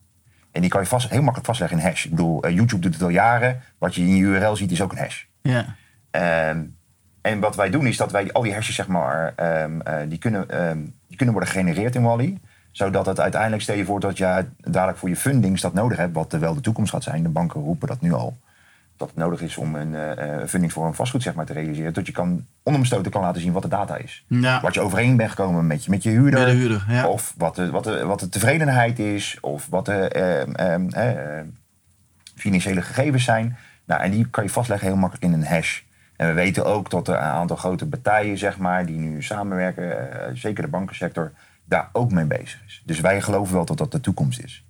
En die kan je vast, heel makkelijk vastleggen in hash. Ik bedoel, eh, YouTube doet het al jaren. Wat je in je URL ziet is ook een hash. Ja. Ehm, en wat wij doen is dat wij al die hashes, zeg maar, ehm, eh, die, kunnen, ehm, die kunnen worden gegenereerd in Wally. Zodat het uiteindelijk, stel je voor dat je dadelijk voor je fundings dat nodig hebt, wat wel de toekomst gaat zijn. De banken roepen dat nu al. Dat het nodig is om een eh, funding voor een vastgoed zeg maar, te realiseren. Dat je kan onomstoten kan laten zien wat de data is. Ja. Wat je overeen bent gekomen met je, met je huurder. Met de huurder, ja. Of wat de, wat, de, wat de tevredenheid is. Of wat de ehm, ehm, eh, eh, financiële gegevens zijn. Nou, en die kan je vastleggen heel makkelijk in een hash. En we weten ook dat er een aantal grote partijen, zeg maar, die nu samenwerken, eh, zeker de bankensector, daar ook mee bezig is. Dus wij geloven wel dat dat de toekomst is.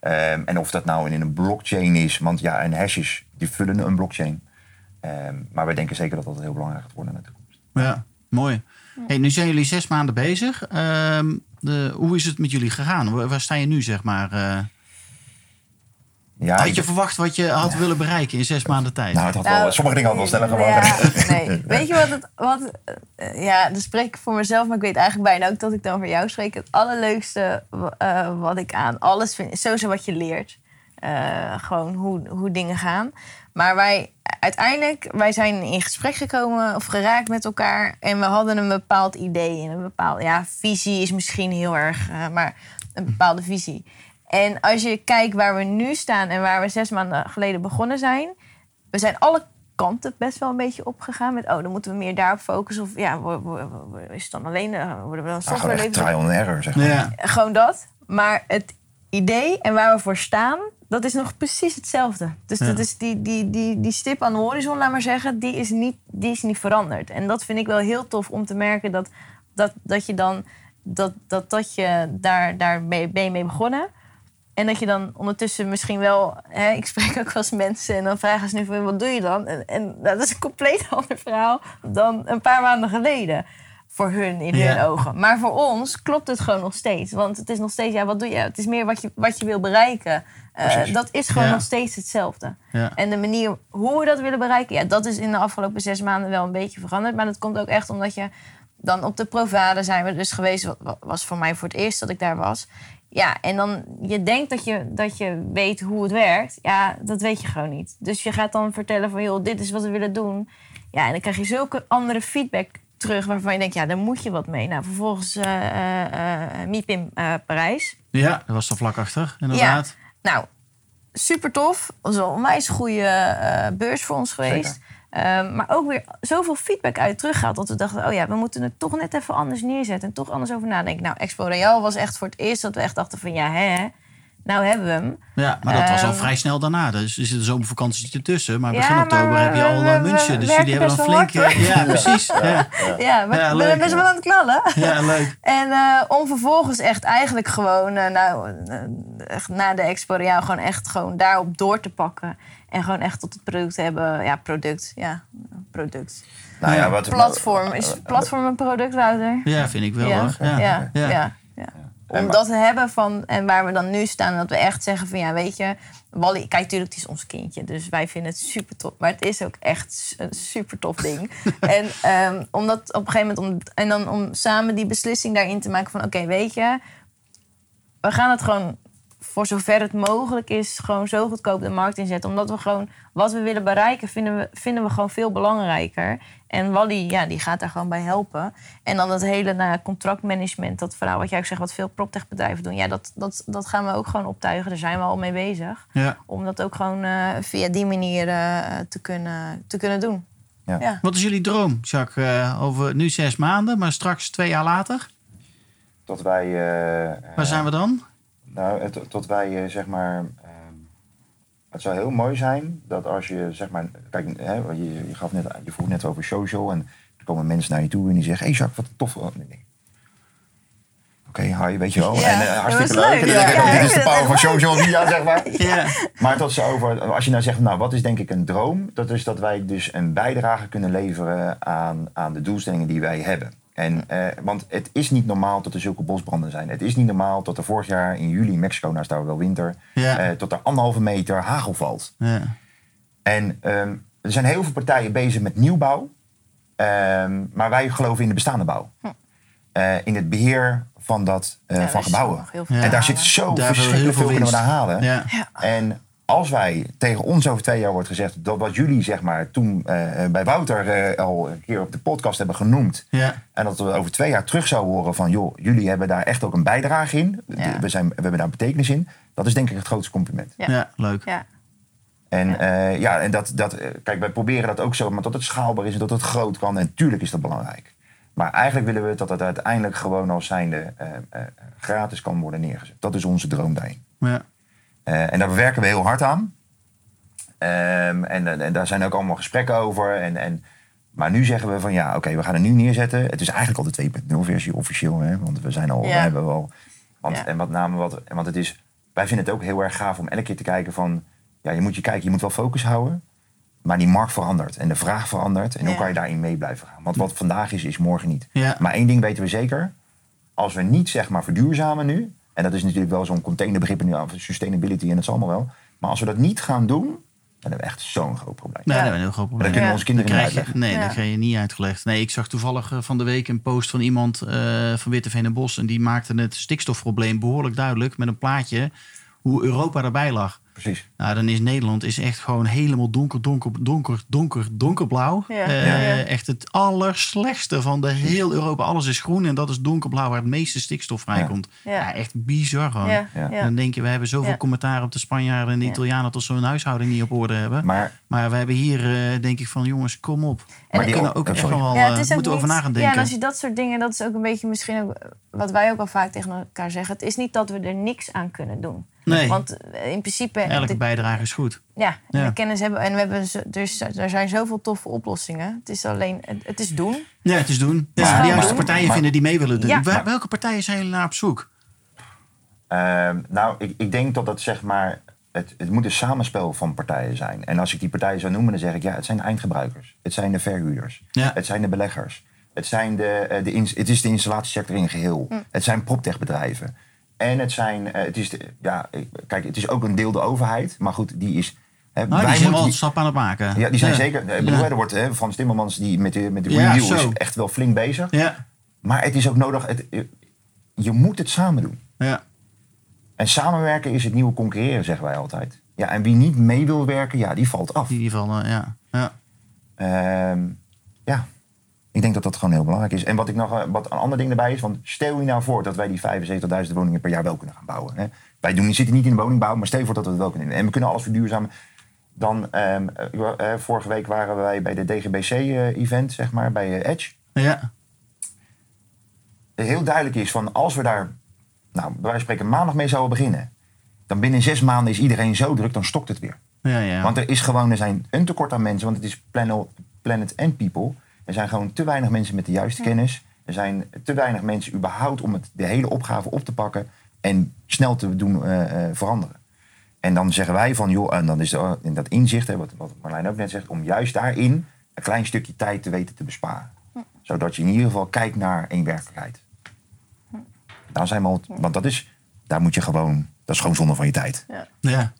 Ehm, en of dat nou in een blockchain is, want ja, en hashes die vullen een blockchain. Ehm, maar wij denken zeker dat dat heel belangrijk gaat worden in de toekomst. Ja, mooi. Hey, nu zijn jullie zes maanden bezig. Ehm, de, hoe is het met jullie gegaan? Waar, waar sta je nu, zeg maar? eh? Ja, had je verwacht wat je had willen bereiken in zes maanden tijd? nou, het had Nou, wel, sommige dingen hadden wel sneller Ja, gewonnen. nee. [LAUGHS] Weet je wat het... Wat, eh, ja, dan spreek ik voor mezelf, maar ik weet eigenlijk bijna ook dat ik dan voor jou spreek. Het allerleukste eh, wat ik aan alles vind, is sowieso wat je leert. Eh, gewoon hoe, hoe dingen gaan. Maar wij uiteindelijk, wij zijn in gesprek gekomen of geraakt met elkaar. En we hadden een bepaald idee en een bepaald... Ja, visie is misschien heel erg, eh, maar een bepaalde visie. En als je kijkt waar we nu staan en waar we zes maanden geleden begonnen zijn... We zijn alle kanten best wel een beetje opgegaan met... oh, dan moeten we meer daarop focussen. Of ja, is het dan alleen... eh, worden we dan Ja, gewoon software trial and error, zeg maar. ja. gewoon dat. Maar het idee en waar we voor staan, dat is nog precies hetzelfde. Dus Ja. dat is die, die, die, die stip aan de horizon, laat maar zeggen, die is, niet, die is niet veranderd. En dat vind ik wel heel tof om te merken dat, dat, dat je dan dat, dat, dat je daar, daar mee, ben je mee begonnen. En dat je dan ondertussen misschien wel... Hè, ik spreek ook wel eens mensen en dan vragen ze nu van... wat doe je dan? En, en dat is een compleet [LAUGHS] ander verhaal dan een paar maanden geleden. Voor hun, in hun Ja. ogen. Maar voor ons klopt het gewoon nog steeds. Want het is nog steeds, ja, wat doe je? Het is meer wat je, wat je wil bereiken. Eh, dat is gewoon Ja. nog steeds hetzelfde. Ja. En de manier hoe we dat willen bereiken... Ja, dat is in de afgelopen zes maanden wel een beetje veranderd. Maar dat komt ook echt omdat je... Dan op de Provade zijn we dus geweest. Wat was voor mij voor het eerst dat ik daar was. Ja, en dan je denkt dat je, dat je weet hoe het werkt. Ja, dat weet je gewoon niet. Dus je gaat dan vertellen van, joh, dit is wat we willen doen. Ja, en dan krijg je zulke andere feedback terug... waarvan je denkt, ja, daar moet je wat mee. Nou, vervolgens MIPIM eh, Parijs. ja, dat was er vlak achter, inderdaad. Nou, super tof. Dat was een onwijs goede eh, beurs voor ons geweest. Ehm, maar ook weer zoveel feedback uit teruggehaald. Dat we dachten, oh ja, we moeten het toch net even anders neerzetten. En toch anders over nadenken. Nou, Expo Real was echt voor het eerst dat we echt dachten van, ja, hè. Nou hebben we hem. Ja, maar dat was al Ehm, vrij snel daarna. Dus er zit een zomervakantie ertussen. Maar Ja, begin maar oktober we- heb je al we- we München. Dus jullie hebben dan flink... hard, [LAUGHS] ja, precies. Ja, Ja, we Ja, we leuk, zijn best wel ja. aan het knallen. ja leuk. [LAUGHS] En eh, om vervolgens echt eigenlijk gewoon, eh, nou, eh, echt na de Expo Real gewoon echt gewoon daarop door te pakken. En gewoon echt tot het product hebben. Ja, product. Ja, product. Nou ja, Ja. wat, Platform. Is platform een product, Wouter? Ja, vind ik wel Ja. hoor. Ja, Ja. ja, Ja. ja. Om dat te hebben van, en waar we dan nu staan, dat we echt zeggen van ja, weet je, Wally, kijk, natuurlijk, het is ons kindje, dus wij vinden het super tof. Maar het is ook echt een super tof ding. [LAUGHS] en um, omdat op een gegeven moment, om, en dan om samen die beslissing daarin te maken van oké, weet je, we gaan het gewoon voor zover het mogelijk is, gewoon zo goedkoop de markt inzetten. Omdat we gewoon wat we willen bereiken, vinden we, vinden we gewoon veel belangrijker. En Wally, ja, die gaat daar gewoon bij helpen. En dan dat hele nou, contractmanagement, dat verhaal wat jij ook zegt, wat veel proptechbedrijven doen. Ja, dat, dat, dat gaan we ook gewoon optuigen. Daar zijn we al mee bezig. Ja. Om dat ook gewoon eh, via die manier eh, te, kunnen, te kunnen doen. Ja. Ja. Wat is jullie droom, Jacques? Eh, over nu zes maanden, maar straks twee jaar later? tot wij... eh, Waar zijn we dan? Nou, tot wij eh, zeg maar. ehm, het zou heel mooi zijn dat als je zeg maar. Kijk, hè, je, je, gaf net, je vroeg net over social en er komen mensen naar je toe en die zeggen: Hé hey Jacques, wat tof. Oh, nee. Oké, hi, weet je wel. Ja, en eh, dat hartstikke leuk. ja. Ja, dit is de power van social media, zeg maar. Ja. Maar tot ze over, als je nou zegt, nou, wat is denk ik een droom? Dat is dat wij dus een bijdrage kunnen leveren aan, aan de doelstellingen die wij hebben. En, eh, want het is niet normaal dat er zulke bosbranden zijn. Het is niet normaal dat er vorig jaar in juli in Mexico, nou is daar wel winter, Ja. eh, tot er anderhalve meter hagel valt. Ja. En ehm, er zijn heel veel partijen bezig met nieuwbouw. Ehm, maar wij geloven in de bestaande bouw. Eh, in het beheer van, dat, eh, Ja, van gebouwen. En daar zit zo Daar verschrikkelijk veel veel kunnen we daar halen. Ja. En als wij tegen ons over twee jaar wordt gezegd dat wat jullie zeg maar toen eh, bij Wouter eh, al een keer op de podcast hebben genoemd. Ja. En dat we over twee jaar terug zouden horen van joh, jullie hebben daar echt ook een bijdrage in. Ja. We, zijn, we hebben daar betekenis in. Dat is denk ik het grootste compliment. Ja. Ja. leuk. Ja. En ja, ja en dat, dat, eh, kijk, wij proberen dat ook zo, maar dat het schaalbaar is en dat het groot kan. En tuurlijk is dat belangrijk. Maar eigenlijk willen we dat het uiteindelijk gewoon als zijnde eh, eh, gratis kan worden neergezet. Dat is onze droom daarin. Ja. Eh, en daar werken we heel hard aan. Ehm, en, en daar zijn ook allemaal gesprekken over. En, en, maar nu zeggen we van ja, oké, we gaan het nu neerzetten. Het is eigenlijk al de 2.0 versie officieel, hè, want we zijn al, Ja. we hebben wel. Want, Ja. En wat name wat, want het is, wij vinden het ook heel erg gaaf om elke keer te kijken van, ja, je moet je kijken, je moet wel focus houden. Maar die markt verandert en de vraag verandert. En hoe kan je daarin mee blijven gaan? Want wat vandaag is, is morgen niet. Ja. Maar één ding weten we zeker. Als we niet zeg maar verduurzamen nu. En dat is natuurlijk wel zo'n containerbegrip nu aan sustainability en dat is allemaal wel. Maar als we dat niet gaan doen, dan hebben we echt zo'n groot probleem. Nee, Ja. dat een heel groot probleem. dat kunnen we onze kinderen niet uitleggen. nee, Ja. dat krijg je niet uitgelegd. Nee, ik zag toevallig eh, van de week een post van iemand eh, van Witteveen en Bos. En die maakte het stikstofprobleem behoorlijk duidelijk met een plaatje hoe Europa erbij lag. Precies. Nou, dan is Nederland is echt gewoon helemaal donker, donker, donker, donker, donkerblauw. Ja. Eh, Ja. Echt het allerslechtste van de heel Europa. Alles is groen en dat is donkerblauw waar het meeste stikstof vrijkomt. Ja. Ja. echt bizar gewoon. Ja. Ja. Ja. Dan denk je, we hebben zoveel Ja. commentaar op de Spanjaarden en de Ja. Italianen tot ze hun huishouding niet op orde hebben. Maar, Maar we hebben hier, eh, denk ik van, jongens, kom op. En we die kunnen ook- ook echt wel, Ja, eh, moeten we over na gaan Ja, denken. en als je dat soort dingen, dat is ook een beetje misschien ook wat wij ook al vaak tegen elkaar zeggen. Het is niet dat we er niks aan kunnen doen. Nee. Want eh, in principe, Elke de, bijdrage is goed. ja, Ja. de kennis hebben en we hebben zo- dus er zijn zoveel toffe oplossingen. Het is alleen, het, het is doen. Ja, het is doen. Ja, de juiste partijen maar- vinden die mee willen doen. Ja. Wel- Welke partijen zijn jullie naar op zoek? Ehm, nou, ik, ik denk dat dat zeg maar. Het, het moet een samenspel van partijen zijn. En als ik die partijen zou noemen, dan zeg ik ja, het zijn de eindgebruikers. Het zijn de verhuurders. Ja. Het zijn de beleggers. Het, zijn de, eh, de ins- het is de installatiesector in geheel. Het zijn proptechbedrijven. En het zijn, eh, het is de, ja, kijk, het is ook een deel de overheid. Maar goed, die is. Hè, Nou, die wij zijn wel moeten een die- stap aan het maken. ja, die zijn Ja. zeker. Ik bedoel, Ja. er wordt hè, Frans Timmermans die met de, met de Ja, Green Deal zo. is echt wel flink bezig. Ja, Maar het is ook nodig. Het, je moet het samen doen. ja. En samenwerken is het nieuwe concurreren, zeggen wij altijd. Ja, en wie niet mee wil werken, ja, die valt af. in ieder geval, eh, ja. ja. Ehm, ja, ik denk dat dat gewoon heel belangrijk is. En wat ik nog, eh, wat een ander ding erbij is, want stel je nou voor dat wij die 75.000 woningen per jaar wel kunnen gaan bouwen. Hè? Wij doen, zitten niet in de woningbouw, maar stel je voor dat we het wel kunnen. En we kunnen alles verduurzamen. Dan, ehm, eh, eh, vorige week waren wij bij de DGBC-event, zeg maar, bij Edge. ja. heel duidelijk is van als we daar, nou, bij wijze van spreken maandag mee zouden beginnen. dan binnen zes maanden is iedereen zo druk, dan stokt het weer. Ja, ja. Want er is gewoon, er zijn een tekort aan mensen, want het is planet, planet and people. Er zijn gewoon te weinig mensen met de juiste kennis. Er zijn te weinig mensen überhaupt om het, de hele opgave op te pakken en snel te doen eh, eh, veranderen. En dan zeggen wij van, joh, en dan is er, in dat inzicht, hè, wat, wat Marlijn ook net zegt, om juist daarin een klein stukje tijd te weten te besparen. Zodat je in ieder geval kijkt naar één werkelijkheid. Dan zijn we al, want dat is, daar moet je gewoon, dat is gewoon zonde van je tijd. ja.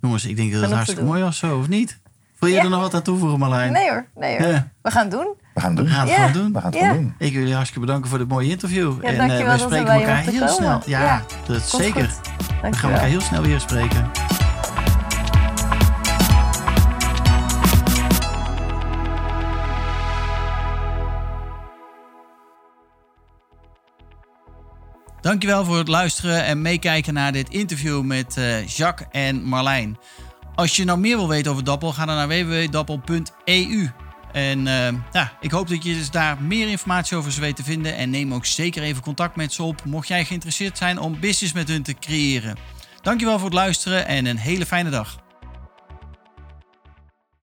Jongens, ik denk dat het hartstikke mooi was zo, of niet? Wil je Ja. er nog wat aan toevoegen, Marlijn? Nee hoor, nee hoor. Ja. We gaan het doen. We gaan het doen. We gaan het Ja. gewoon doen. We gaan het gewoon doen. Ik wil jullie hartstikke bedanken voor dit mooie interview. Ja, en eh, we spreken elkaar heel komen. snel. Ja, Ja. dat is Komt zeker. We gaan elkaar heel snel weer spreken. Dankjewel voor het luisteren en meekijken naar dit interview met eh, Jacques en Marlijn. Als je nou meer wil weten over Dappel, ga dan naar www.dappel.eu. En eh, ja, ik hoop dat je dus daar meer informatie over weet te vinden. En neem ook zeker even contact met ze op, mocht jij geïnteresseerd zijn om business met hun te creëren. Dankjewel voor het luisteren en een hele fijne dag.